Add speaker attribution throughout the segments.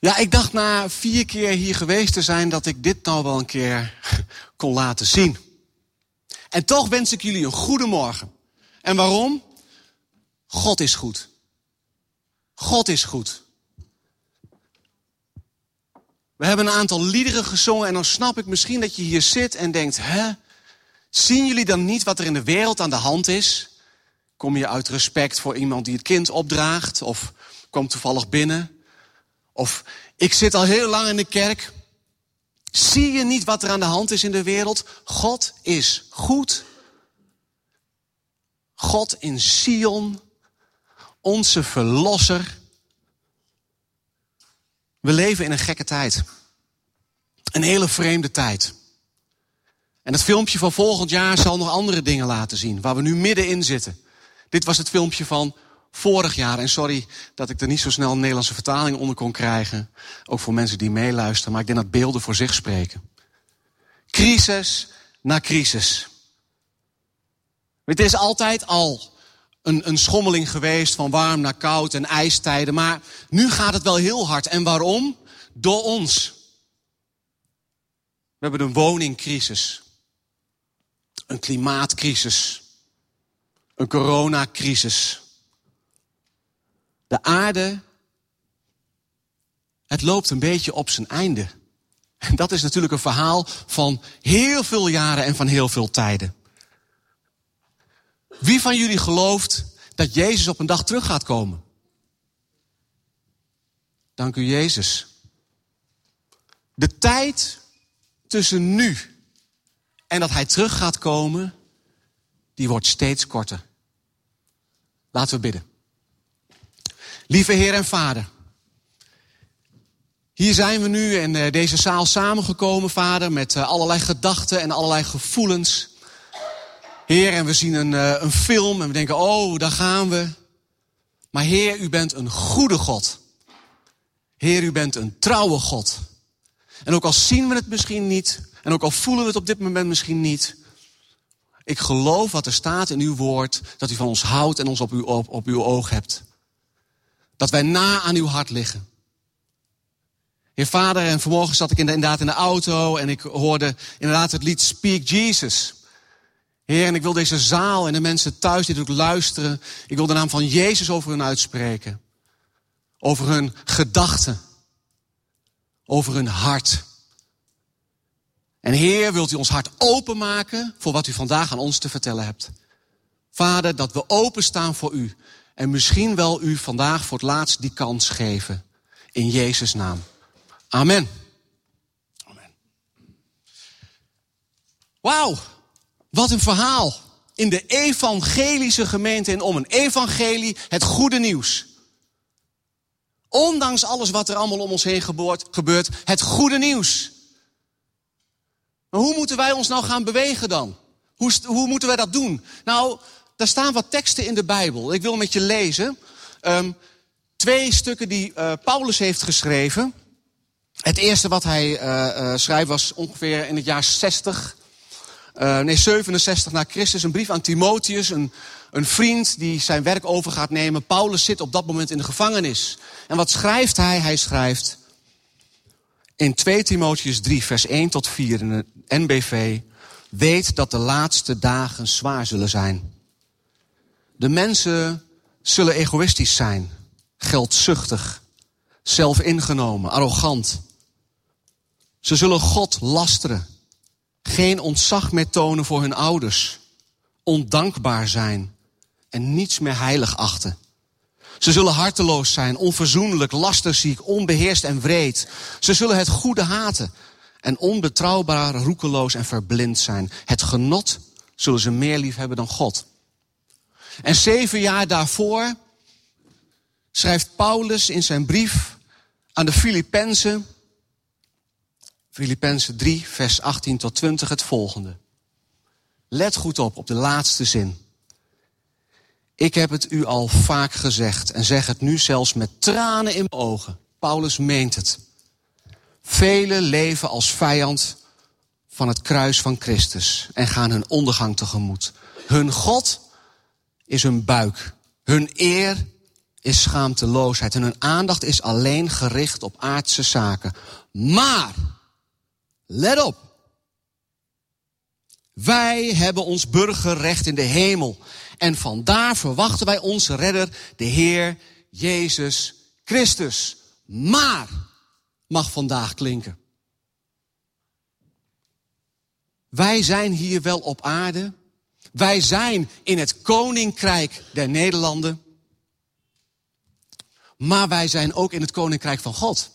Speaker 1: Ja, ik dacht na vier keer hier geweest te zijn dat ik dit nou wel een keer kon laten zien. En toch wens ik jullie een goede morgen. En waarom? God is goed. God is goed. We hebben een aantal liederen gezongen en dan snap ik misschien dat je hier zit en denkt, hè? Zien jullie dan niet wat er in de wereld aan de hand is? Kom je uit respect voor iemand die het kind opdraagt of komt toevallig binnen? Of ik zit al heel lang in de kerk. Zie je niet wat er aan de hand is in de wereld? God is goed. God in Sion, onze verlosser. We leven in een gekke tijd. Een hele vreemde tijd. En het filmpje van volgend jaar zal nog andere dingen laten zien, waar we nu middenin zitten. Dit was het filmpje van vorig jaar. En sorry dat ik er niet zo snel een Nederlandse vertaling onder kon krijgen. Ook voor mensen die meeluisteren. Maar ik denk dat beelden voor zich spreken. Crisis na crisis. Het is altijd al een, een schommeling geweest van warm naar koud en ijstijden. Maar nu gaat het wel heel hard. En waarom? Door ons. We hebben een woningcrisis. Een klimaatcrisis. Een coronacrisis. De aarde, het loopt een beetje op zijn einde. En dat is natuurlijk een verhaal van heel veel jaren en van heel veel tijden. Wie van jullie gelooft dat Jezus op een dag terug gaat komen? Dank u Jezus. De tijd tussen nu en dat Hij terug gaat komen, die wordt steeds korter. Laten we bidden. Lieve Heer en Vader. Hier zijn we nu in eh, deze zaal samengekomen, Vader, met eh, allerlei gedachten en allerlei gevoelens. Heer, en we zien een, eh, een film en we denken, oh, daar gaan we. Maar Heer, u bent een goede God. Heer, u bent een trouwe God. En ook al zien we het misschien niet, en ook al voelen we het op dit moment misschien niet, ik geloof wat er staat in uw woord, dat u van ons houdt en ons op uw, op, op uw oog hebt. Dat wij na aan uw hart liggen. Heer Vader, en vanmorgen zat ik inderdaad in de auto en ik hoorde inderdaad het lied Speak Jesus. Heer, en ik wil deze zaal en de mensen thuis die ook luisteren, ik wil de naam van Jezus over hun uitspreken. Over hun gedachten. Over hun hart. En Heer, wilt u ons hart openmaken voor wat u vandaag aan ons te vertellen hebt. Vader, dat we openstaan voor u. En misschien wel u vandaag voor het laatst die kans geven. In Jezus' naam. Amen. Amen. Wauw, wat een verhaal. In de evangelische gemeente in Ommen. Evangelie, het goede nieuws. Ondanks alles wat er allemaal om ons heen gebeurt, het goede nieuws. Maar hoe moeten wij ons nou gaan bewegen dan? Hoe, hoe moeten wij dat doen? Nou, daar staan wat teksten in de Bijbel. Ik wil met je lezen. Um, twee stukken die uh, Paulus heeft geschreven. Het eerste wat hij uh, uh, schrijft was ongeveer in het jaar 60. nee, 67 na Christus. Een brief aan Timotheus, een, een vriend die zijn werk over gaat nemen. Paulus zit op dat moment in de gevangenis. En wat schrijft hij? Hij schrijft in 2 Timotheus 3, vers 1 tot 4 in de NBV. Weet dat de laatste dagen zwaar zullen zijn. De mensen zullen egoïstisch zijn, geldzuchtig, zelfingenomen, arrogant. Ze zullen God lasteren, geen ontzag meer tonen voor hun ouders, ondankbaar zijn en niets meer heilig achten. Ze zullen harteloos zijn, onverzoenlijk, lasterziek, onbeheerst en wreed. Ze zullen het goede haten en onbetrouwbaar, roekeloos en verblind zijn. Het genot zullen ze meer lief hebben dan God. En zeven jaar daarvoor schrijft Paulus in zijn brief aan de Filippenzen, Filippenzen 3, vers 18 tot 20, het volgende. Let goed op, op de laatste zin. Ik heb het u al vaak gezegd en zeg het nu zelfs met tranen in mijn ogen. Paulus meent het. Velen leven als vijand van het kruis van Christus en gaan hun ondergang tegemoet. Hun God is hun buik, hun eer is schaamteloosheid en hun aandacht is alleen gericht op aardse zaken. Maar, let op. Wij hebben ons burgerrecht in de hemel. En vandaar verwachten wij onze redder, de Heer Jezus Christus. Maar, mag vandaag klinken. Wij zijn hier wel op aarde. Wij zijn in het koninkrijk der Nederlanden. Maar wij zijn ook in het koninkrijk van God.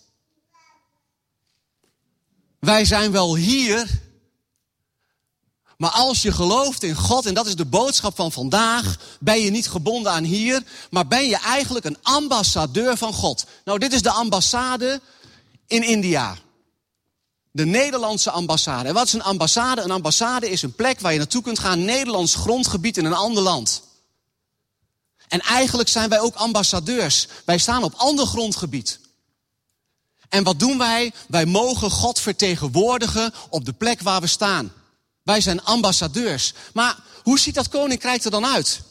Speaker 1: Wij zijn wel hier. Maar als je gelooft in God, en dat is de boodschap van vandaag, ben je niet gebonden aan hier, maar ben je eigenlijk een ambassadeur van God. Nou, dit is de ambassade in India. De Nederlandse ambassade. En wat is een ambassade? Een ambassade is een plek waar je naartoe kunt gaan, Nederlands grondgebied in een ander land. En eigenlijk zijn wij ook ambassadeurs. Wij staan op ander grondgebied. En wat doen wij? Wij mogen God vertegenwoordigen op de plek waar we staan. Wij zijn ambassadeurs. Maar hoe ziet dat koninkrijk er dan uit?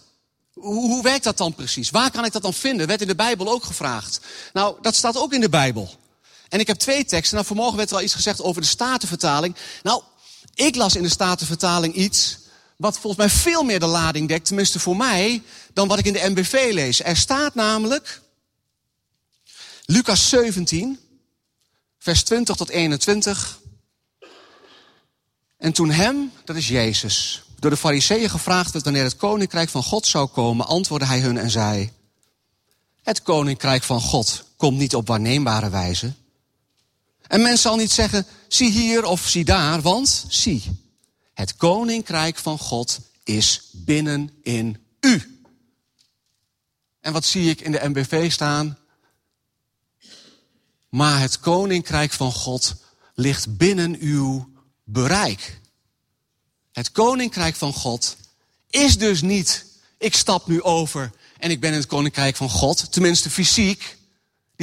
Speaker 1: Hoe, hoe werkt dat dan precies? Waar kan ik dat dan vinden? Werd in de Bijbel ook gevraagd. Nou, dat staat ook in de Bijbel. En ik heb twee teksten. Nou, vanmorgen werd er al iets gezegd over de Statenvertaling. Nou, ik las in de Statenvertaling iets wat volgens mij veel meer de lading dekt, tenminste voor mij, dan wat ik in de MBV lees. Er staat namelijk, Lucas 17, vers 20 tot 21. En toen hem, dat is Jezus, door de fariseeën gevraagd werd wanneer het koninkrijk van God zou komen, antwoordde hij hun en zei, het koninkrijk van God komt niet op waarneembare wijze. En men zal niet zeggen, zie hier of zie daar, want zie, het koninkrijk van God is binnen in u. En wat zie ik in de MBV staan? Maar het koninkrijk van God ligt binnen uw bereik. Het koninkrijk van God is dus niet, ik stap nu over en ik ben in het koninkrijk van God, tenminste fysiek.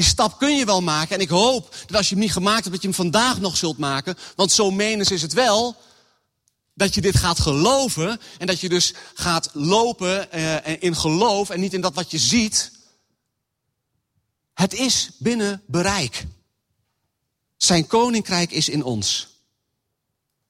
Speaker 1: Die stap kun je wel maken en ik hoop dat als je hem niet gemaakt hebt, dat je hem vandaag nog zult maken. Want zo menens is het wel dat je dit gaat geloven en dat je dus gaat lopen eh, in geloof en niet in dat wat je ziet. Het is binnen bereik. Zijn koninkrijk is in ons.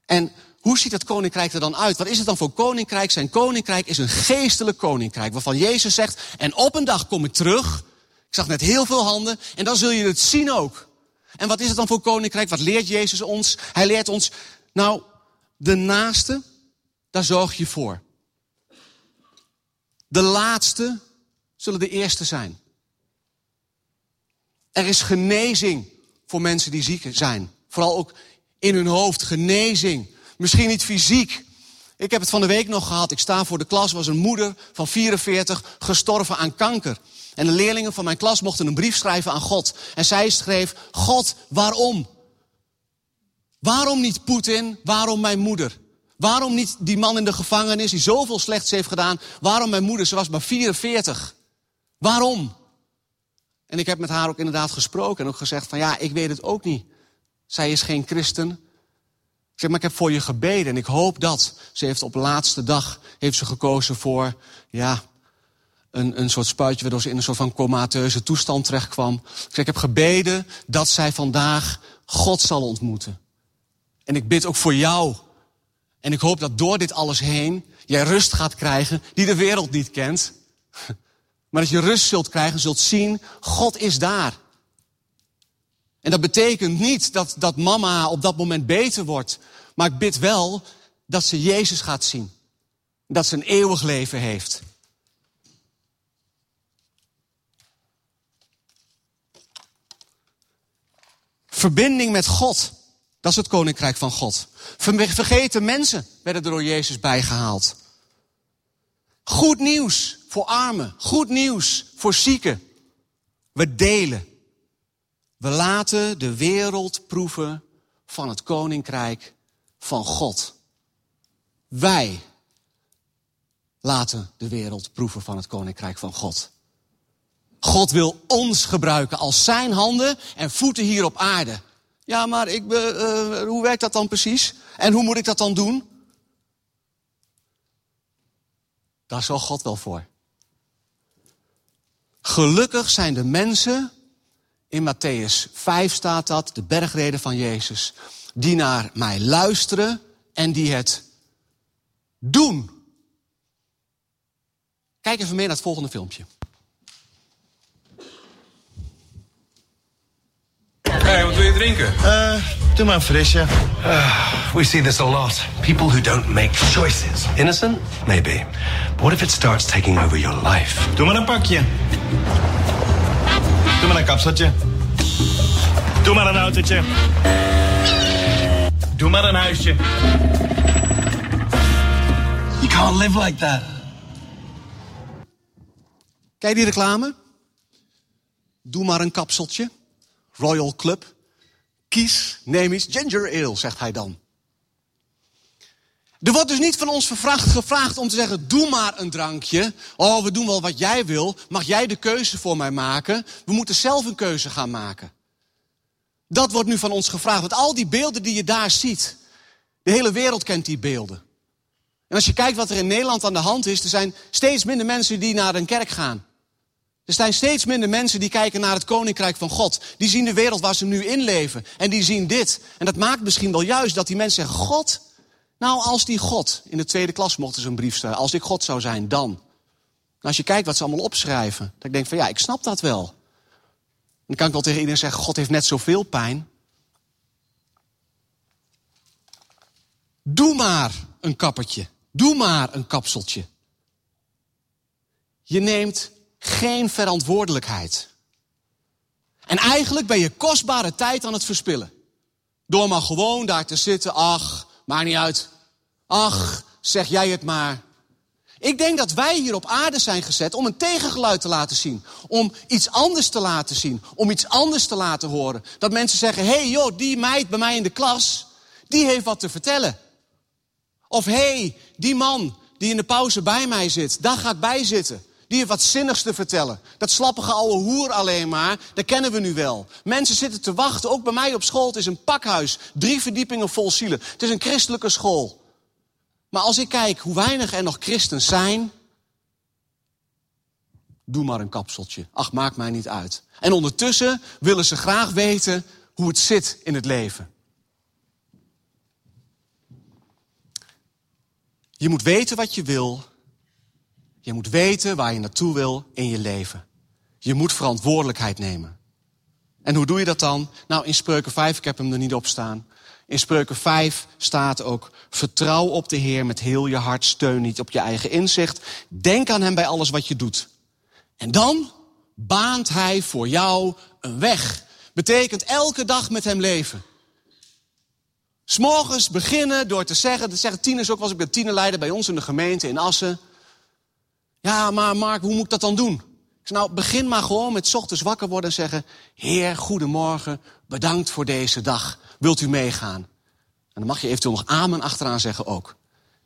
Speaker 1: En hoe ziet dat koninkrijk er dan uit? Wat is het dan voor koninkrijk? Zijn koninkrijk is een geestelijk koninkrijk. Waarvan Jezus zegt, en op een dag kom ik terug. Ik zag net heel veel handen. En dan zul je het zien ook. En wat is het dan voor koninkrijk? Wat leert Jezus ons? Hij leert ons, nou, de naaste, daar zorg je voor. De laatste zullen de eerste zijn. Er is genezing voor mensen die ziek zijn. Vooral ook in hun hoofd, genezing. Misschien niet fysiek. Ik heb het van de week nog gehad. Ik sta voor de klas, was een moeder van 44 gestorven aan kanker. En de leerlingen van mijn klas mochten een brief schrijven aan God. En zij schreef, God, waarom? Waarom niet Poetin? Waarom mijn moeder? Waarom niet die man in de gevangenis die zoveel slechts heeft gedaan? Waarom mijn moeder? Ze was maar 44. Waarom? En ik heb met haar ook inderdaad gesproken en ook gezegd van ja, ik weet het ook niet. Zij is geen christen. Ik zeg, maar ik heb voor je gebeden en ik hoop dat. Ze heeft op de laatste dag heeft ze gekozen voor, ja, een, een soort spuitje waardoor ze in een soort van comateuze toestand terechtkwam. Ik zeg, ik heb gebeden dat zij vandaag God zal ontmoeten. En ik bid ook voor jou. En ik hoop dat door dit alles heen jij rust gaat krijgen die de wereld niet kent. Maar dat je rust zult krijgen, zult zien, God is daar. En dat betekent niet dat, dat mama op dat moment beter wordt. Maar ik bid wel dat ze Jezus gaat zien. Dat ze een eeuwig leven heeft. Verbinding met God. Dat is het koninkrijk van God. Vergeten mensen werden er door Jezus bijgehaald. Goed nieuws voor armen. Goed nieuws voor zieken. We delen. We laten de wereld proeven van het koninkrijk van God. Wij laten de wereld proeven van het koninkrijk van God. God wil ons gebruiken als zijn handen en voeten hier op aarde. Ja, maar ik, uh, hoe werkt dat dan precies? En hoe moet ik dat dan doen? Daar zorgt God wel voor. Gelukkig zijn de mensen, in Matthäus 5 staat dat, de bergreden van Jezus, die naar mij luisteren en die het doen. Kijk even mee naar het volgende filmpje.
Speaker 2: Hey, wat wil je drinken?
Speaker 3: Uh, doe maar een frisje.
Speaker 4: Uh, we see this a lot. People who don't make choices. Innocent? Maybe. But what if it starts taking over your life?
Speaker 3: Doe maar een pakje. Doe maar een kapseltje. Doe maar een autootje. Doe maar een huisje.
Speaker 4: You can't live like that.
Speaker 1: Kijk die reclame? Doe maar een kapseltje. Royal Club. Kies, neem iets, ginger ale, zegt hij dan. Er wordt dus niet van ons gevraagd om te zeggen: doe maar een drankje. Oh, we doen wel wat jij wil. Mag jij de keuze voor mij maken? We moeten zelf een keuze gaan maken. Dat wordt nu van ons gevraagd. Want al die beelden die je daar ziet, de hele wereld kent die beelden. En als je kijkt wat er in Nederland aan de hand is, er zijn steeds minder mensen die naar een kerk gaan. Er zijn steeds minder mensen die kijken naar het koninkrijk van God. Die zien de wereld waar ze nu in leven. En die zien dit. En dat maakt misschien wel juist dat die mensen zeggen: God, nou als die God, in de tweede klas mochten ze een brief schrijven. Als ik God zou zijn, dan. Als je kijkt wat ze allemaal opschrijven, dan denk ik van ja, ik snap dat wel. Dan kan ik wel tegen iedereen zeggen: God heeft net zoveel pijn. Doe maar een kappertje. Doe maar een kapseltje. Je neemt geen verantwoordelijkheid. En eigenlijk ben je kostbare tijd aan het verspillen. Door maar gewoon daar te zitten. Ach, maakt niet uit. Ach, zeg jij het maar. Ik denk dat wij hier op aarde zijn gezet om een tegengeluid te laten zien. Om iets anders te laten zien. Om iets anders te laten horen. Dat mensen zeggen, hé hey joh, die meid bij mij in de klas, die heeft wat te vertellen. Of hé, hey, die man die in de pauze bij mij zit, daar ga ik bij zitten. Die heeft wat zinnigs te vertellen. Dat slappige oude hoer alleen maar, dat kennen we nu wel. Mensen zitten te wachten, ook bij mij op school. Het is een pakhuis, drie verdiepingen vol zielen. Het is een christelijke school. Maar als ik kijk hoe weinig er nog christen zijn... Doe maar een kapseltje. Ach, maakt mij niet uit. En ondertussen willen ze graag weten hoe het zit in het leven. Je moet weten wat je wil je moet weten waar je naartoe wil in je leven. Je moet verantwoordelijkheid nemen. En hoe doe je dat dan? Nou, in Spreuken 5, ik heb hem er niet op staan. In Spreuken 5 staat ook: vertrouw op de Heer met heel je hart, steun niet op je eigen inzicht. Denk aan Hem bij alles wat je doet. En dan baant Hij voor jou een weg. Betekent elke dag met Hem leven. S'morgens beginnen door te zeggen, dat zeggen tieners ook, was ik ben tienerleider bij ons in de gemeente in Assen. Ja, maar Mark, hoe moet ik dat dan doen? Ik nou, begin maar gewoon met ochtends wakker worden en zeggen... Heer, goedemorgen, bedankt voor deze dag. Wilt u meegaan? En dan mag je eventueel nog amen achteraan zeggen ook.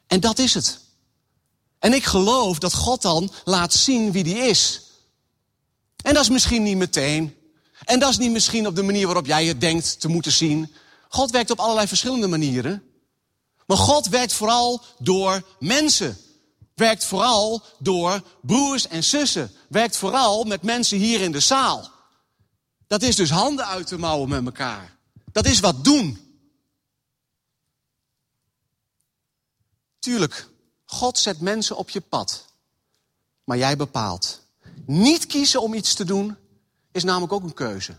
Speaker 1: En dat is het. En ik geloof dat God dan laat zien wie die is. En dat is misschien niet meteen. En dat is niet misschien op de manier waarop jij het denkt te moeten zien. God werkt op allerlei verschillende manieren. Maar God werkt vooral door mensen werkt vooral door broers en zussen. Werkt vooral met mensen hier in de zaal. Dat is dus handen uit de mouwen met elkaar. Dat is wat doen. Tuurlijk, God zet mensen op je pad. Maar jij bepaalt. Niet kiezen om iets te doen is namelijk ook een keuze.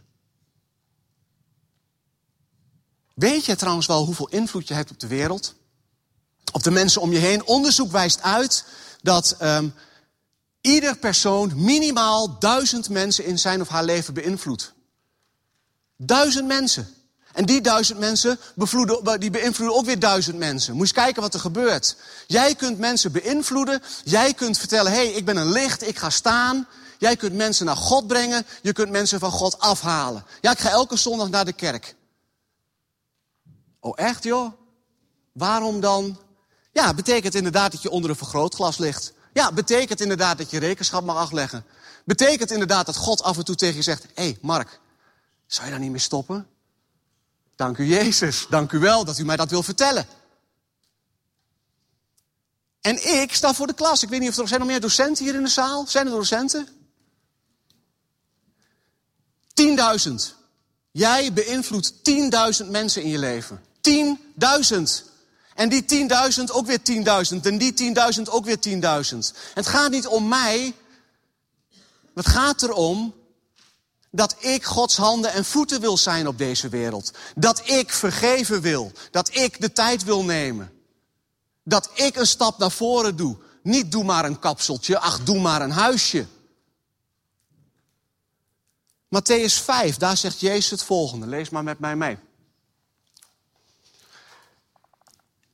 Speaker 1: Weet je trouwens wel hoeveel invloed je hebt op de wereld? Op de mensen om je heen. Onderzoek wijst uit dat um, ieder persoon minimaal duizend mensen in zijn of haar leven beïnvloedt. Duizend mensen. En die duizend mensen die beïnvloeden ook weer duizend mensen. Moet je eens kijken wat er gebeurt. Jij kunt mensen beïnvloeden. Jij kunt vertellen, hé, hey, ik ben een licht, ik ga staan. Jij kunt mensen naar God brengen. Je kunt mensen van God afhalen. Ja, ik ga elke zondag naar de kerk. Oh, echt joh? Waarom dan ja, betekent inderdaad dat je onder een vergrootglas ligt. Ja, betekent inderdaad dat je rekenschap mag afleggen. Betekent inderdaad dat God af en toe tegen je zegt: Hé, hey Mark, zou je daar niet mee stoppen? Dank u Jezus, dank u wel dat u mij dat wil vertellen. En ik sta voor de klas. Ik weet niet of er zijn nog meer docenten hier in de zaal. Zijn er docenten? 10.000. Jij beïnvloedt 10.000 mensen in je leven. 10.000. En die 10.000 ook weer 10.000. En die 10.000 ook weer 10.000. Het gaat niet om mij. Het gaat erom dat ik Gods handen en voeten wil zijn op deze wereld. Dat ik vergeven wil. Dat ik de tijd wil nemen. Dat ik een stap naar voren doe. Niet doe maar een kapseltje, ach doe maar een huisje. Matthäus 5, daar zegt Jezus het volgende. Lees maar met mij mee.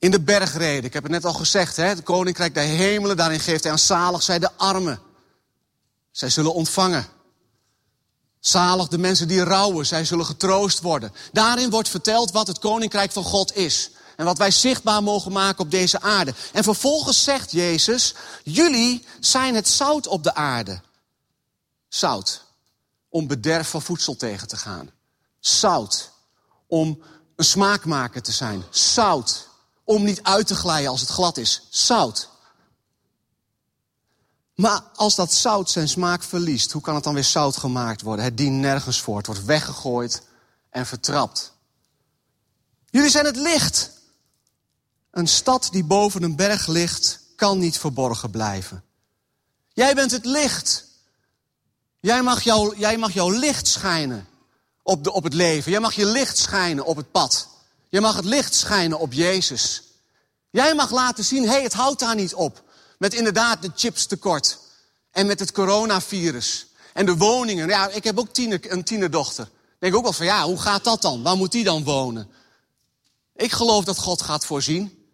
Speaker 1: In de bergreden, ik heb het net al gezegd, hè, het koninkrijk der hemelen, daarin geeft hij aan zalig zij de armen. Zij zullen ontvangen. Zalig de mensen die rouwen, zij zullen getroost worden. Daarin wordt verteld wat het koninkrijk van God is. En wat wij zichtbaar mogen maken op deze aarde. En vervolgens zegt Jezus, jullie zijn het zout op de aarde. Zout, om bederf van voedsel tegen te gaan. Zout, om een smaakmaker te zijn. Zout, om niet uit te glijden als het glad is. Zout. Maar als dat zout zijn smaak verliest, hoe kan het dan weer zout gemaakt worden? Het dient nergens voor. Het wordt weggegooid en vertrapt. Jullie zijn het licht. Een stad die boven een berg ligt, kan niet verborgen blijven. Jij bent het licht. Jij mag, jou, jij mag jouw licht schijnen op, de, op het leven. Jij mag je licht schijnen op het pad. Je mag het licht schijnen op Jezus. Jij mag laten zien, hé, hey, het houdt daar niet op. Met inderdaad de chipstekort. En met het coronavirus. En de woningen. Ja, ik heb ook tiener, een tienerdochter. Denk ook wel van, ja, hoe gaat dat dan? Waar moet die dan wonen? Ik geloof dat God gaat voorzien.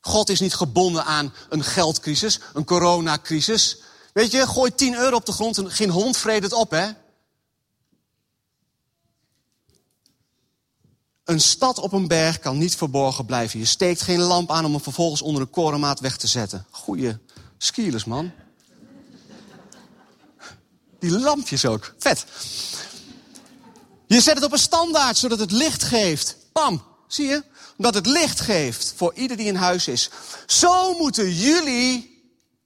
Speaker 1: God is niet gebonden aan een geldcrisis, een coronacrisis. Weet je, gooi 10 euro op de grond en geen hond vreet het op, hè? Een stad op een berg kan niet verborgen blijven. Je steekt geen lamp aan om hem vervolgens onder een korenmaat weg te zetten. Goeie skielers, man. Die lampjes ook. Vet. Je zet het op een standaard, zodat het licht geeft. Pam, zie je? Omdat het licht geeft voor ieder die in huis is. Zo moeten jullie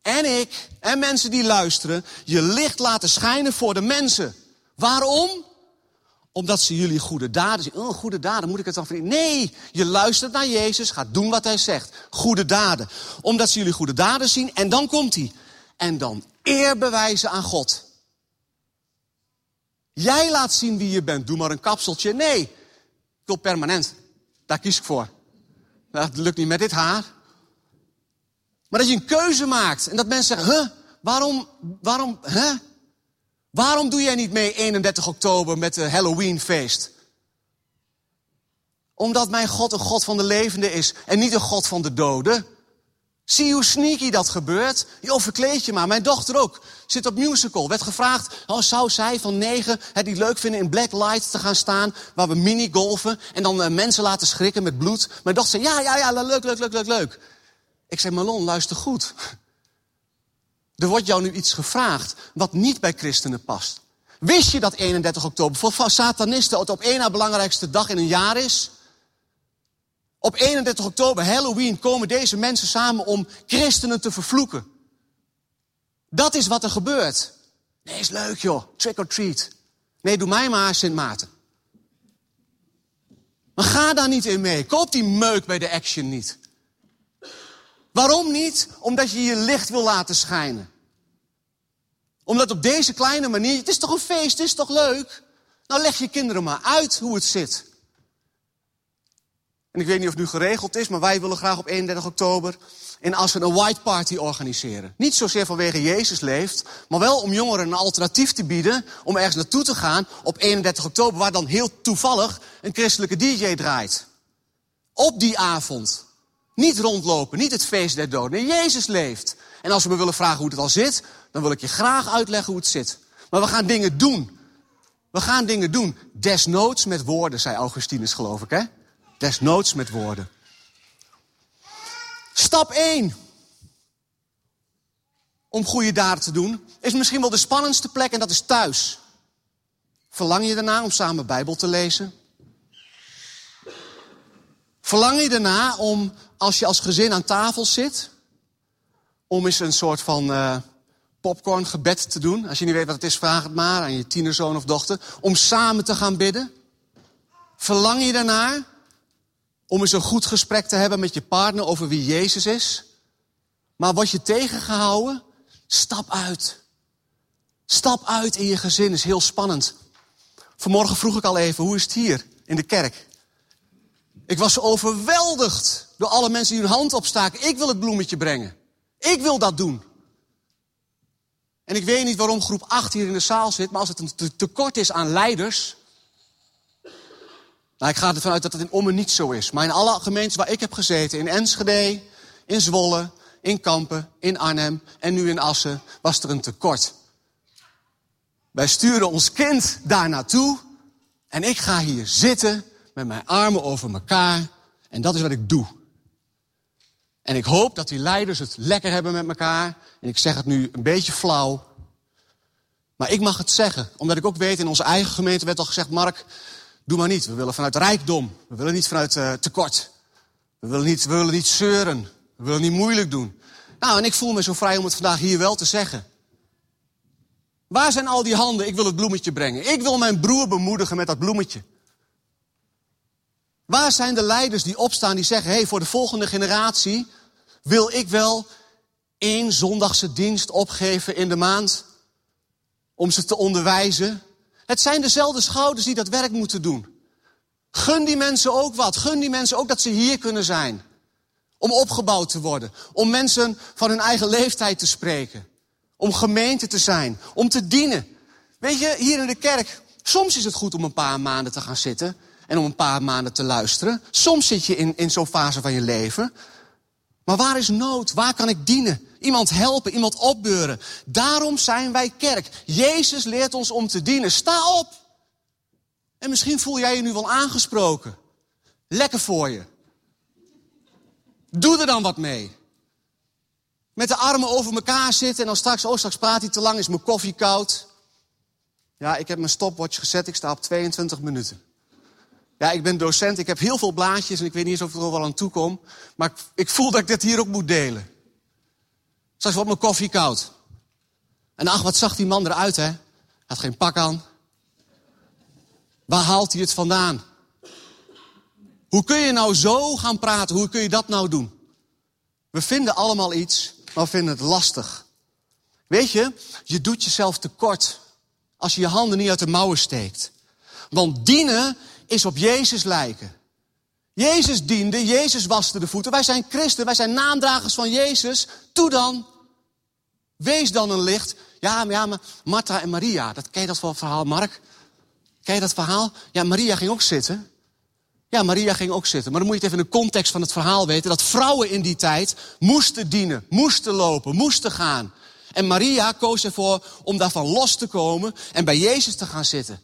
Speaker 1: en ik en mensen die luisteren je licht laten schijnen voor de mensen. Waarom? Omdat ze jullie goede daden zien. Oh, goede daden, moet ik het dan verdienen? Nee, je luistert naar Jezus, gaat doen wat hij zegt. Goede daden. Omdat ze jullie goede daden zien en dan komt hij. En dan eer bewijzen aan God. Jij laat zien wie je bent. Doe maar een kapseltje. Nee, ik wil permanent. Daar kies ik voor. Dat lukt niet met dit haar. Maar dat je een keuze maakt. En dat mensen zeggen, huh, waarom, waarom, huh? Waarom doe jij niet mee 31 oktober met de Halloweenfeest? Omdat mijn God een God van de levenden is en niet een God van de doden. Zie hoe sneaky dat gebeurt? Joh, verkleed je maar. Mijn dochter ook. Zit op musical. Werd gevraagd, oh, zou zij van negen het niet leuk vinden in black light te gaan staan... waar we mini-golfen en dan uh, mensen laten schrikken met bloed. Mijn dochter zei, ja, ja, ja, leuk, leuk, leuk, leuk, leuk. Ik zei, Malon, luister goed. Er wordt jou nu iets gevraagd wat niet bij christenen past. Wist je dat 31 oktober voor satanisten het op één na belangrijkste dag in een jaar is? Op 31 oktober, Halloween, komen deze mensen samen om christenen te vervloeken. Dat is wat er gebeurt. Nee, is leuk joh, trick or treat. Nee, doe mij maar Sint Maarten. Maar ga daar niet in mee. Koop die meuk bij de action niet. Waarom niet? Omdat je je licht wil laten schijnen. Omdat op deze kleine manier, het is toch een feest, het is toch leuk? Nou leg je kinderen maar uit hoe het zit. En ik weet niet of het nu geregeld is, maar wij willen graag op 31 oktober in Assen een white party organiseren. Niet zozeer vanwege Jezus leeft, maar wel om jongeren een alternatief te bieden om ergens naartoe te gaan op 31 oktober, waar dan heel toevallig een christelijke DJ draait. Op die avond. Niet rondlopen, niet het feest der doden. Nee, Jezus leeft. En als we me willen vragen hoe het al zit, dan wil ik je graag uitleggen hoe het zit. Maar we gaan dingen doen. We gaan dingen doen. Desnoods met woorden, zei Augustinus, geloof ik, hè? Desnoods met woorden. Stap 1 om goede daden te doen, is misschien wel de spannendste plek en dat is thuis. Verlang je daarna om samen Bijbel te lezen? Verlang je daarna om, als je als gezin aan tafel zit, om eens een soort van uh, popcorngebed te doen. Als je niet weet wat het is, vraag het maar aan je tienerzoon of dochter. Om samen te gaan bidden. Verlang je daarnaar om eens een goed gesprek te hebben met je partner over wie Jezus is? Maar word je tegengehouden? Stap uit. Stap uit in je gezin is heel spannend. Vanmorgen vroeg ik al even, hoe is het hier in de kerk? Ik was overweldigd door alle mensen die hun hand opstaken. Ik wil het bloemetje brengen. Ik wil dat doen. En ik weet niet waarom groep 8 hier in de zaal zit, maar als het een tekort is aan leiders. Nou, ik ga ervan uit dat het in Ommen niet zo is. Maar in alle gemeentes waar ik heb gezeten, in Enschede, in Zwolle, in Kampen, in Arnhem en nu in Assen, was er een tekort. Wij sturen ons kind daar naartoe en ik ga hier zitten met mijn armen over elkaar en dat is wat ik doe. En ik hoop dat die leiders het lekker hebben met elkaar. En ik zeg het nu een beetje flauw. Maar ik mag het zeggen, omdat ik ook weet, in onze eigen gemeente werd al gezegd, Mark, doe maar niet. We willen vanuit rijkdom. We willen niet vanuit uh, tekort. We willen, niet, we willen niet zeuren. We willen niet moeilijk doen. Nou, en ik voel me zo vrij om het vandaag hier wel te zeggen. Waar zijn al die handen? Ik wil het bloemetje brengen. Ik wil mijn broer bemoedigen met dat bloemetje. Waar zijn de leiders die opstaan die zeggen: hé, hey, voor de volgende generatie wil ik wel één zondagse dienst opgeven in de maand om ze te onderwijzen? Het zijn dezelfde schouders die dat werk moeten doen. Gun die mensen ook wat. Gun die mensen ook dat ze hier kunnen zijn. Om opgebouwd te worden. Om mensen van hun eigen leeftijd te spreken. Om gemeente te zijn. Om te dienen. Weet je, hier in de kerk, soms is het goed om een paar maanden te gaan zitten. En om een paar maanden te luisteren. Soms zit je in, in zo'n fase van je leven. Maar waar is nood? Waar kan ik dienen? Iemand helpen, iemand opbeuren. Daarom zijn wij kerk. Jezus leert ons om te dienen. Sta op. En misschien voel jij je nu wel aangesproken. Lekker voor je. Doe er dan wat mee. Met de armen over elkaar zitten en dan straks, oh straks praat hij te lang, is mijn koffie koud. Ja, ik heb mijn stopwatch gezet, ik sta op 22 minuten. Ja, ik ben docent, ik heb heel veel blaadjes en ik weet niet eens of ik er wel aan toe kom. Maar ik, voel dat ik dit hier ook moet delen. Straks wordt mijn koffie koud. En ach, wat zag die man eruit, hè? Had geen pak aan. Waar haalt hij het vandaan? Hoe kun je nou zo gaan praten? Hoe kun je dat nou doen? We vinden allemaal iets, maar we vinden het lastig. Weet je, je doet jezelf tekort als je je handen niet uit de mouwen steekt. Want dienen is op Jezus lijken. Jezus diende, Jezus waste de voeten. Wij zijn christen, wij zijn naamdragers van Jezus. Toe dan. Wees dan een licht. Ja, maar, ja, maar Martha en Maria, dat, ken je dat verhaal, Mark? Ken je dat verhaal? Ja, Maria ging ook zitten. Ja, Maria ging ook zitten. Maar dan moet je het even in de context van het verhaal weten. Dat vrouwen in die tijd moesten dienen, moesten lopen, moesten gaan. En Maria koos ervoor om daarvan los te komen en bij Jezus te gaan zitten.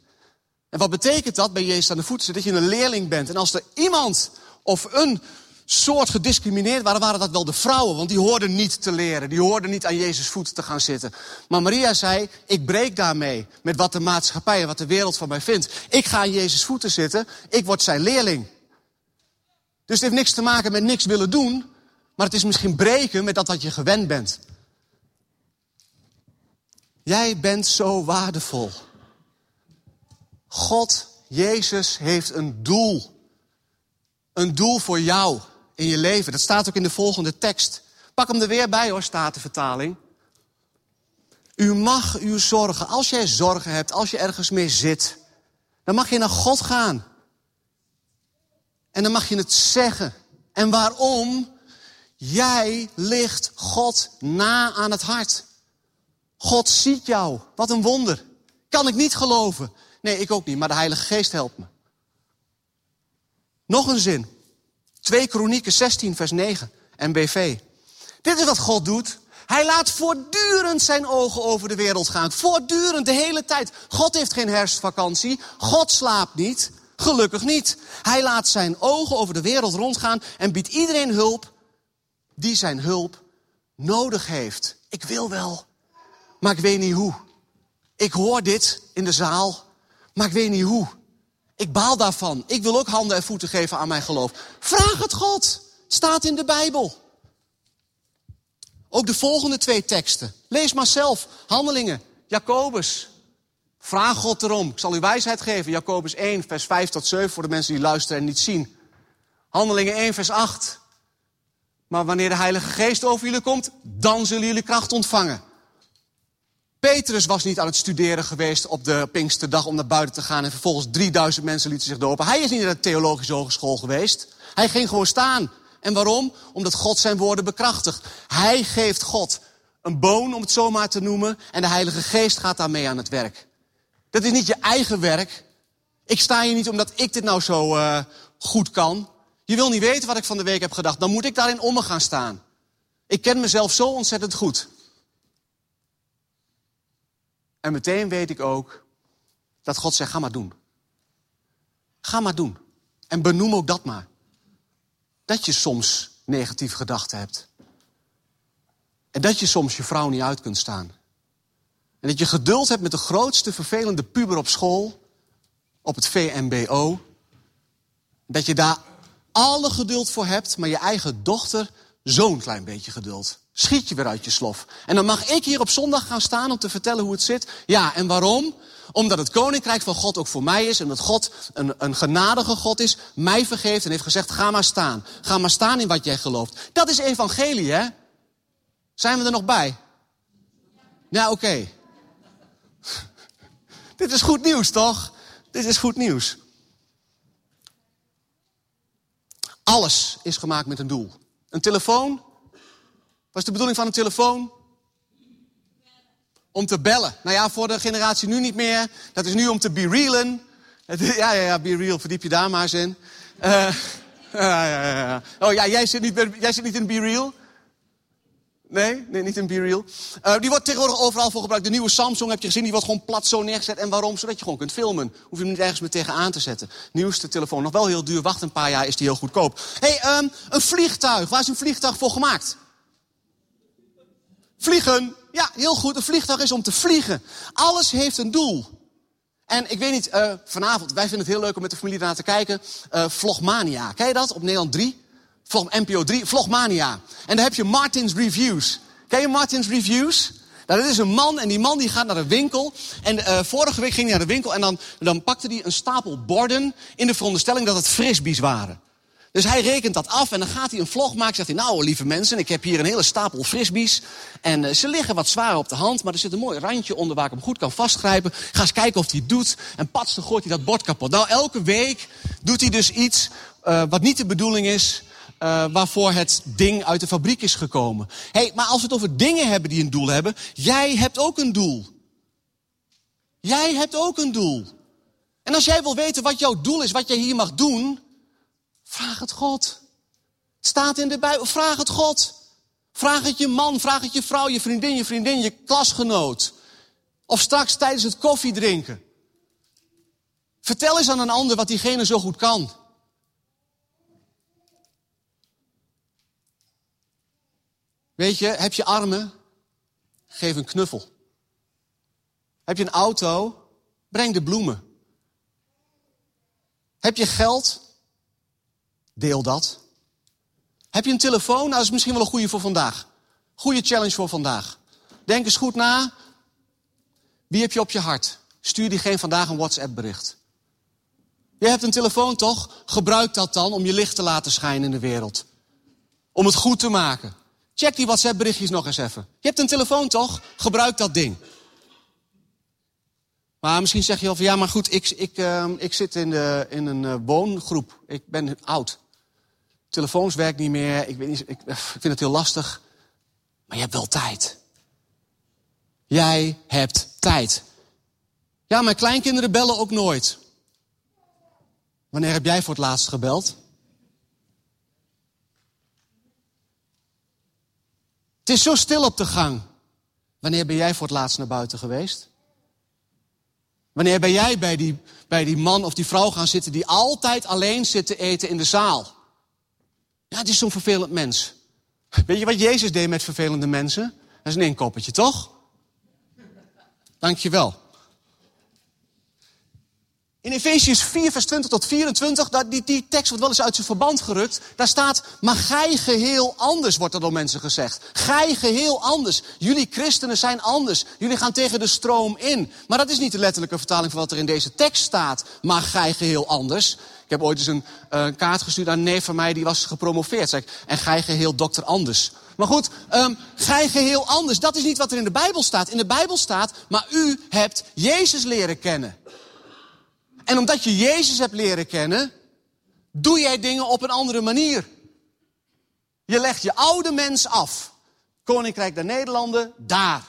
Speaker 1: En wat betekent dat bij Jezus aan de voeten Dat je een leerling bent. En als er iemand of een soort gediscrimineerd waren, waren dat wel de vrouwen. Want die hoorden niet te leren. Die hoorden niet aan Jezus voeten te gaan zitten. Maar Maria zei, ik breek daarmee met wat de maatschappij en wat de wereld van mij vindt. Ik ga aan Jezus voeten zitten. Ik word zijn leerling. Dus het heeft niks te maken met niks willen doen. Maar het is misschien breken met dat wat je gewend bent. Jij bent zo waardevol. God, Jezus, heeft een doel. Een doel voor jou in je leven. Dat staat ook in de volgende tekst. Pak hem er weer bij hoor, staat de vertaling. U mag uw zorgen, als jij zorgen hebt, als je ergens mee zit, dan mag je naar God gaan. En dan mag je het zeggen. En waarom? Jij ligt God na aan het hart. God ziet jou. Wat een wonder. Kan ik niet geloven. Nee, ik ook niet, maar de Heilige Geest helpt me. Nog een zin. 2 Kronieken 16, vers 9, NBV. Dit is wat God doet. Hij laat voortdurend zijn ogen over de wereld gaan. Voortdurend, de hele tijd. God heeft geen herfstvakantie. God slaapt niet. Gelukkig niet. Hij laat zijn ogen over de wereld rondgaan en biedt iedereen hulp die zijn hulp nodig heeft. Ik wil wel, maar ik weet niet hoe. Ik hoor dit in de zaal maar ik weet niet hoe. Ik baal daarvan. Ik wil ook handen en voeten geven aan mijn geloof. Vraag het God. Staat in de Bijbel. Ook de volgende twee teksten. Lees maar zelf. Handelingen, Jacobus. Vraag God erom. Ik zal u wijsheid geven. Jacobus 1, vers 5 tot 7 voor de mensen die luisteren en niet zien. Handelingen 1, vers 8. Maar wanneer de Heilige Geest over jullie komt, dan zullen jullie kracht ontvangen. Petrus was niet aan het studeren geweest op de Pinksterdag om naar buiten te gaan en vervolgens 3000 mensen lieten zich dopen. Hij is niet naar de theologische hogeschool geweest. Hij ging gewoon staan. En waarom? Omdat God zijn woorden bekrachtigt. Hij geeft God een boon, om het zo maar te noemen, en de Heilige Geest gaat daarmee aan het werk. Dat is niet je eigen werk. Ik sta hier niet omdat ik dit nou zo uh, goed kan. Je wil niet weten wat ik van de week heb gedacht. Dan moet ik daarin om me gaan staan. Ik ken mezelf zo ontzettend goed. En meteen weet ik ook dat God zegt, ga maar doen. Ga maar doen. En benoem ook dat maar. Dat je soms negatieve gedachten hebt. En dat je soms je vrouw niet uit kunt staan. En dat je geduld hebt met de grootste vervelende puber op school, op het VMBO. Dat je daar alle geduld voor hebt, maar je eigen dochter zo'n klein beetje geduld. Schiet je weer uit je slof. En dan mag ik hier op zondag gaan staan om te vertellen hoe het zit. Ja, en waarom? Omdat het koninkrijk van God ook voor mij is. En dat God een, een genadige God is. Mij vergeeft en heeft gezegd, ga maar staan. Ga maar staan in wat jij gelooft. Dat is evangelie, hè? Zijn we er nog bij? Ja, oké. Dit is goed nieuws, toch? Dit is goed nieuws. Alles is gemaakt met een doel. Een telefoon. Wat is de bedoeling van een telefoon? Om te bellen. Nou ja, voor de generatie nu niet meer. Dat is nu om te be realen. Ja, ja, ja, be real, verdiep je daar maar eens in. Uh, ja, ja, ja. Oh ja, jij zit, niet, jij zit niet in be real? Nee, nee, niet in Be Real. Uh, die wordt tegenwoordig overal voor gebruikt. De nieuwe Samsung heb je gezien, die wordt gewoon plat zo neergezet. En waarom? Zodat je gewoon kunt filmen. Hoef je hem niet ergens meer tegenaan te zetten. Nieuwste telefoon, nog wel heel duur. Wacht een paar jaar, is die heel goedkoop. Hey, um, een vliegtuig. Waar is een vliegtuig voor gemaakt? Vliegen. Ja, heel goed. Een vliegtuig is om te vliegen. Alles heeft een doel. En ik weet niet, uh, vanavond, wij vinden het heel leuk om met de familie naar te kijken. Uh, Vlogmania, ken je dat? Op Nederland 3. Vlog, NPO 3, Vlogmania. En daar heb je Martin's Reviews. Ken je Martin's Reviews? Nou, dat is een man en die man die gaat naar de winkel. En uh, vorige week ging hij naar de winkel en dan, dan pakte hij een stapel borden... in de veronderstelling dat het frisbees waren. Dus hij rekent dat af en dan gaat hij een vlog maken. Zegt hij, nou lieve mensen, ik heb hier een hele stapel frisbees. En uh, ze liggen wat zwaar op de hand, maar er zit een mooi randje onder waar ik hem goed kan vastgrijpen. Ga eens kijken of hij het doet. En pats, dan gooit hij dat bord kapot. Nou, elke week doet hij dus iets uh, wat niet de bedoeling is uh, waarvoor het ding uit de fabriek is gekomen. hey, maar als we het over dingen hebben die een doel hebben, jij hebt ook een doel. Jij hebt ook een doel. En als jij wil weten wat jouw doel is, wat jij hier mag doen, vraag het God. Het staat in de Bijbel, vraag het God. Vraag het je man, vraag het je vrouw, je vriendin, je vriendin, je klasgenoot. Of straks tijdens het koffie drinken. Vertel eens aan een ander wat diegene zo goed kan. Weet je, heb je armen? Geef een knuffel. Heb je een auto? Breng de bloemen. Heb je geld? Deel dat. Heb je een telefoon? Nou, dat is misschien wel een goede voor vandaag. Goede challenge voor vandaag. Denk eens goed na. Wie heb je op je hart? Stuur diegene vandaag een WhatsApp bericht. Je hebt een telefoon toch? Gebruik dat dan om je licht te laten schijnen in de wereld. Om het goed te maken. Check die WhatsApp berichtjes nog eens even. Je hebt een telefoon toch? Gebruik dat ding. Maar misschien zeg je al van ja, maar goed, ik, ik, uh, ik zit in, de, in een uh, woongroep. Ik ben oud. Telefoons werken niet meer. Ik, weet niet, ik, ik vind het heel lastig. Maar je hebt wel tijd. Jij hebt tijd. Ja, mijn kleinkinderen bellen ook nooit. Wanneer heb jij voor het laatst gebeld? Het is zo stil op de gang. Wanneer ben jij voor het laatst naar buiten geweest? Wanneer ben jij bij die, bij die man of die vrouw gaan zitten die altijd alleen zit te eten in de zaal? Ja, het is zo'n vervelend mens. Weet je wat Jezus deed met vervelende mensen? Dat is een inkoppertje, toch? Dank je wel. In Efesius 4, vers 20 tot 24, dat, die, die tekst wordt wel eens uit zijn verband gerukt. Daar staat, maar gij geheel anders, wordt er door mensen gezegd. Gij geheel anders. Jullie christenen zijn anders. Jullie gaan tegen de stroom in. Maar dat is niet de letterlijke vertaling van wat er in deze tekst staat. Maar gij geheel anders. Ik heb ooit eens een uh, kaart gestuurd aan een neef van mij, die was gepromoveerd. Zeg en gij geheel dokter anders. Maar goed, um, gij geheel anders. Dat is niet wat er in de Bijbel staat. In de Bijbel staat, maar u hebt Jezus leren kennen. En omdat je Jezus hebt leren kennen, doe jij dingen op een andere manier. Je legt je oude mens af. Koninkrijk der Nederlanden, daar.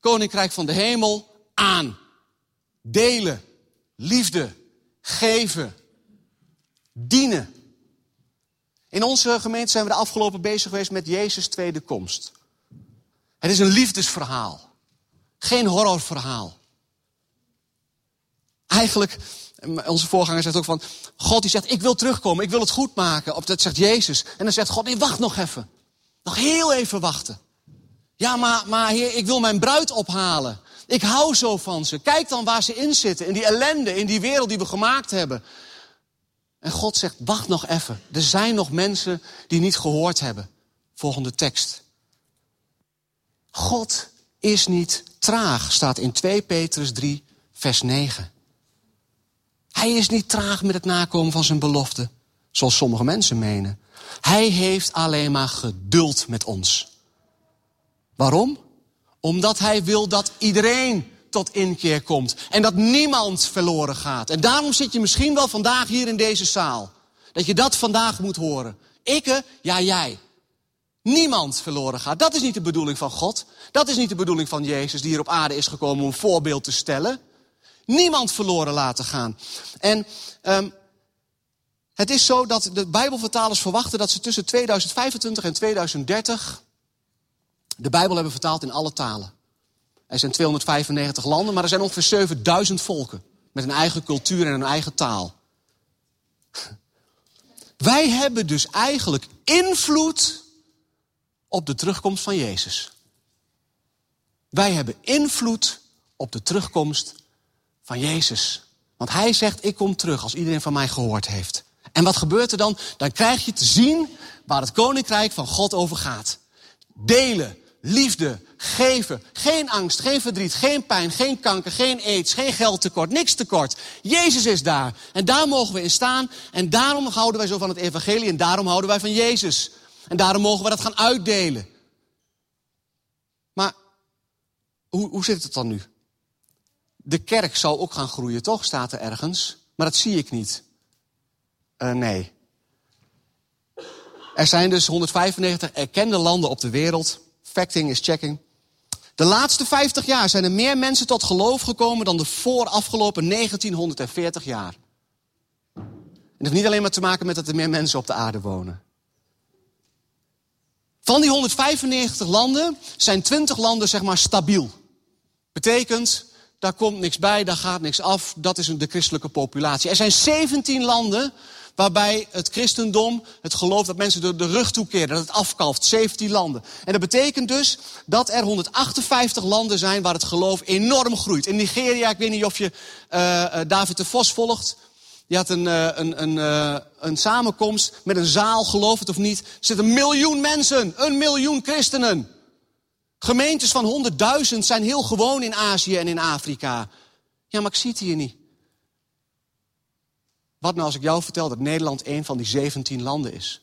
Speaker 1: Koninkrijk van de hemel, aan. Delen, liefde, geven, dienen. In onze gemeente zijn we de afgelopen bezig geweest met Jezus' tweede komst. Het is een liefdesverhaal. Geen horrorverhaal. Eigenlijk, onze voorganger zegt ook van, God die zegt, ik wil terugkomen, ik wil het goed maken. Dat zegt Jezus. En dan zegt God, nee, wacht nog even. Nog heel even wachten. Ja, maar, maar heer, ik wil mijn bruid ophalen. Ik hou zo van ze. Kijk dan waar ze in zitten, in die ellende, in die wereld die we gemaakt hebben. En God zegt, wacht nog even. Er zijn nog mensen die niet gehoord hebben. Volgende tekst. God is niet traag, staat in 2 Petrus 3, vers 9. Hij is niet traag met het nakomen van zijn belofte, zoals sommige mensen menen. Hij heeft alleen maar geduld met ons. Waarom? Omdat hij wil dat iedereen tot inkeer komt. En dat niemand verloren gaat. En daarom zit je misschien wel vandaag hier in deze zaal. Dat je dat vandaag moet horen. Ikke, ja jij. Niemand verloren gaat. Dat is niet de bedoeling van God. Dat is niet de bedoeling van Jezus die hier op aarde is gekomen om een voorbeeld te stellen. Niemand verloren laten gaan. En um, het is zo dat de Bijbelvertalers verwachten dat ze tussen 2025 en 2030 de Bijbel hebben vertaald in alle talen. Er zijn 295 landen, maar er zijn ongeveer 7000 volken. Met een eigen cultuur en een eigen taal. Wij hebben dus eigenlijk invloed op de terugkomst van Jezus. Wij hebben invloed op de terugkomst van Jezus. Want hij zegt, ik kom terug als iedereen van mij gehoord heeft. En wat gebeurt er dan? Dan krijg je te zien waar het koninkrijk van God over gaat. Delen, liefde, geven. Geen angst, geen verdriet, geen pijn, geen kanker, geen aids, geen geldtekort, niks tekort. Jezus is daar. En daar mogen we in staan. En daarom houden wij zo van het evangelie en daarom houden wij van Jezus. En daarom mogen we dat gaan uitdelen. Maar hoe, hoe zit het dan nu? De kerk zal ook gaan groeien, toch? Staat er ergens. Maar dat zie ik niet. Uh, nee. Er zijn dus 195 erkende landen op de wereld Facting is checking. De laatste 50 jaar zijn er meer mensen tot geloof gekomen dan de voorafgelopen 1940 jaar. En dat heeft niet alleen maar te maken met dat er meer mensen op de aarde wonen. Van die 195 landen zijn 20 landen zeg maar stabiel. Betekent, daar komt niks bij, daar gaat niks af. Dat is de christelijke populatie. Er zijn 17 landen waarbij het christendom, het geloof dat mensen de, de rug toekeren, dat het afkalft. 17 landen. En dat betekent dus dat er 158 landen zijn waar het geloof enorm groeit. In Nigeria, ik weet niet of je uh, David de Vos volgt. Die had een, uh, een, een, een samenkomst met een zaal, geloof het of niet. Er zitten een miljoen mensen, een miljoen christenen. Gemeentes van honderdduizend zijn heel gewoon in Azië en in Afrika. Ja, maar ik zie het hier niet. Wat nou als ik jou vertel dat Nederland een van die 17 landen is?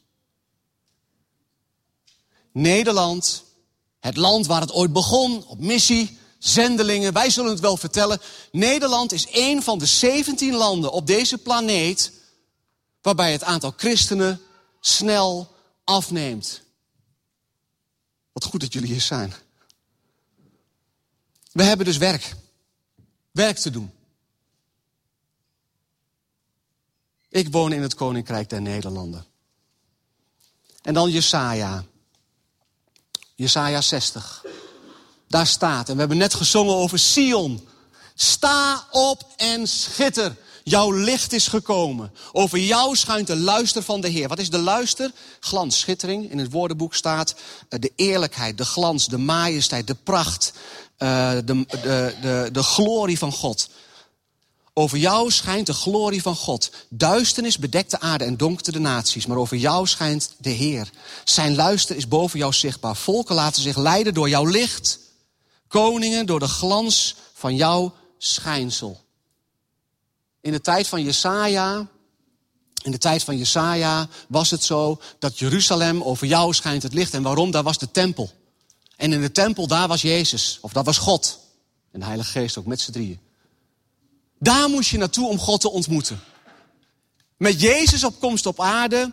Speaker 1: Nederland, het land waar het ooit begon, op missie, zendelingen, wij zullen het wel vertellen. Nederland is een van de 17 landen op deze planeet waarbij het aantal christenen snel afneemt. Wat goed dat jullie hier zijn. We hebben dus werk. Werk te doen. Ik woon in het Koninkrijk der Nederlanden. En dan Jesaja. Jesaja 60. Daar staat, en we hebben net gezongen over Sion. Sta op en schitter. Jouw licht is gekomen. Over jou schuint de luister van de Heer. Wat is de luister? Glans, schittering. In het woordenboek staat eh, de eerlijkheid, de glans, de majesteit, de pracht, uh, de, de, de, de glorie van God. Over jou schijnt de glorie van God. Duisternis bedekt de aarde en donkte de naties. Maar over jou schijnt de Heer. Zijn luister is boven jou zichtbaar. Volken laten zich leiden door jouw licht. Koningen door de glans van jouw schijnsel. In de tijd van Jesaja, in de tijd van Jesaja was het zo dat Jeruzalem over jou schijnt het licht. En waarom? Daar was de tempel. En in de tempel, daar was Jezus. Of dat was God. En de Heilige Geest ook met z'n drieën. Daar moest je naartoe om God te ontmoeten. Met Jezus op komst op aarde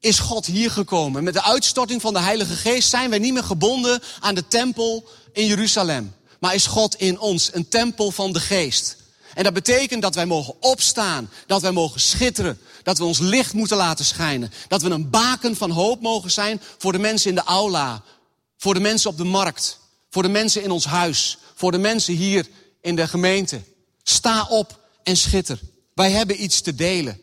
Speaker 1: is God hier gekomen. Met de uitstorting van de Heilige Geest zijn wij niet meer gebonden aan de tempel in Jeruzalem. Maar is God in ons, een tempel van de Geest. En dat betekent dat wij mogen opstaan, dat wij mogen schitteren, dat we ons licht moeten laten schijnen, dat we een baken van hoop mogen zijn voor de mensen in de aula, voor de mensen op de markt, voor de mensen in ons huis, voor de mensen hier in de gemeente. Sta op en schitter. Wij hebben iets te delen.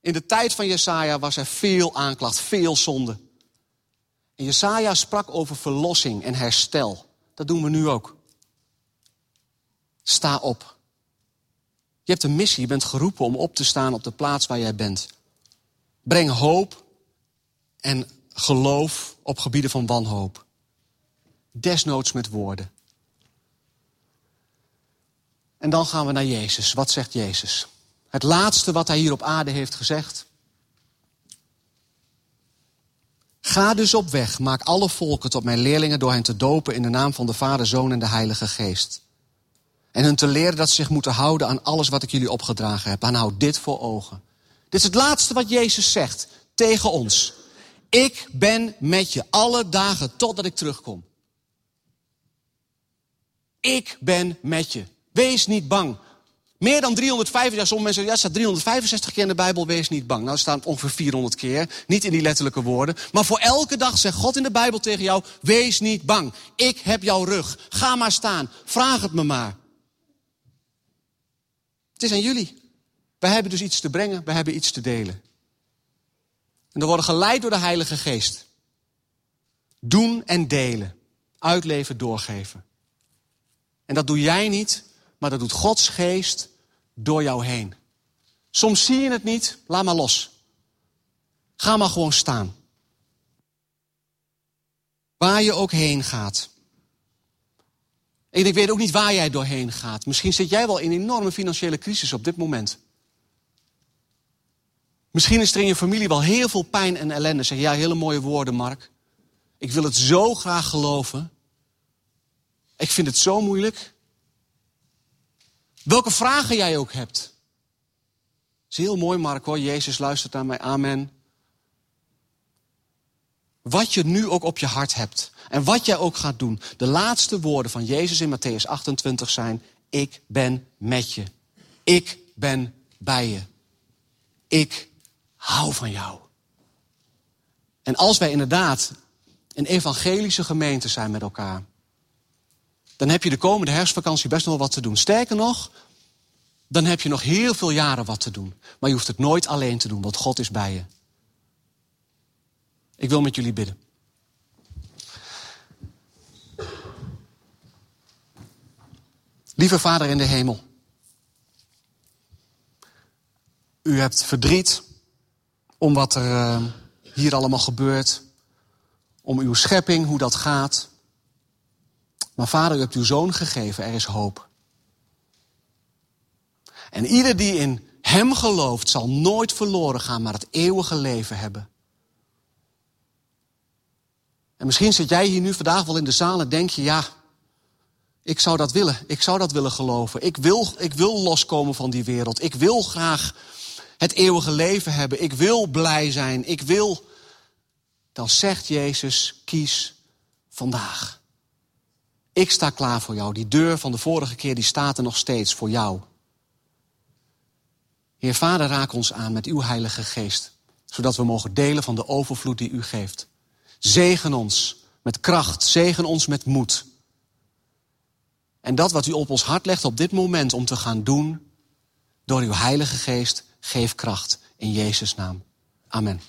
Speaker 1: In de tijd van Jesaja was er veel aanklacht, veel zonde. En Jesaja sprak over verlossing en herstel. Dat doen we nu ook. Sta op. Je hebt een missie, je bent geroepen om op te staan op de plaats waar jij bent. Breng hoop en geloof op gebieden van wanhoop. Desnoods met woorden. En dan gaan we naar Jezus. Wat zegt Jezus? Het laatste wat hij hier op aarde heeft gezegd. Ga dus op weg, maak alle volken tot mijn leerlingen door hen te dopen in de naam van de Vader, Zoon en de Heilige Geest. En hun te leren dat ze zich moeten houden aan alles wat ik jullie opgedragen heb. En houd dit voor ogen. Dit is het laatste wat Jezus zegt tegen ons. Ik ben met je alle dagen totdat ik terugkom. Ik ben met je. Wees niet bang. Meer dan 365, ja, sommige mensen zeggen, ja, staat 365 keer in de Bijbel, wees niet bang. Nou, staan ongeveer 400 keer, niet in die letterlijke woorden. Maar voor elke dag zegt God in de Bijbel tegen jou, wees niet bang. Ik heb jouw rug. Ga maar staan. Vraag het me maar. Het is aan jullie. Wij hebben dus iets te brengen, wij hebben iets te delen. En we worden geleid door de Heilige Geest. Doen en delen. Uitleven, doorgeven. En dat doe jij niet, maar dat doet Gods geest door jou heen. Soms zie je het niet, laat maar los. Ga maar gewoon staan. Waar je ook heen gaat. Ik weet ook niet waar jij doorheen gaat. Misschien zit jij wel in een enorme financiële crisis op dit moment. Misschien is er in je familie wel heel veel pijn en ellende. Zeg ja, hele mooie woorden, Mark. Ik wil het zo graag geloven. Ik vind het zo moeilijk. Welke vragen jij ook hebt. Is heel mooi, Mark hoor. Jezus luistert naar mij. Amen. Wat je nu ook op je hart hebt. En wat jij ook gaat doen. De laatste woorden van Jezus in Matthäus 28 zijn. Ik ben met je. Ik ben bij je. Ik hou van jou. En als wij inderdaad een evangelische gemeente zijn met elkaar dan heb je de komende herfstvakantie best nog wel wat te doen. Sterker nog, dan heb je nog heel veel jaren wat te doen. Maar je hoeft het nooit alleen te doen, want God is bij je. Ik wil met jullie bidden. Lieve Vader in de hemel. U hebt verdriet om wat er uh, hier allemaal gebeurt. Om uw schepping, hoe dat gaat. Maar vader, u hebt uw zoon gegeven, er is hoop. En ieder die in hem gelooft, zal nooit verloren gaan, maar het eeuwige leven hebben. En misschien zit jij hier nu vandaag wel in de zaal en denk je, ja, ik zou dat willen. Ik zou dat willen geloven. Ik wil, ik wil loskomen van die wereld. Ik wil graag het eeuwige leven hebben. Ik wil blij zijn. Ik wil. Dan zegt Jezus, kies vandaag. Ik sta klaar voor jou. Die deur van de vorige keer die staat er nog steeds voor jou. Heer Vader, raak ons aan met uw Heilige Geest, zodat we mogen delen van de overvloed die u geeft. Zegen ons met kracht, zegen ons met moed. En dat wat u op ons hart legt op dit moment om te gaan doen, door uw Heilige Geest, geef kracht in Jezus' naam. Amen.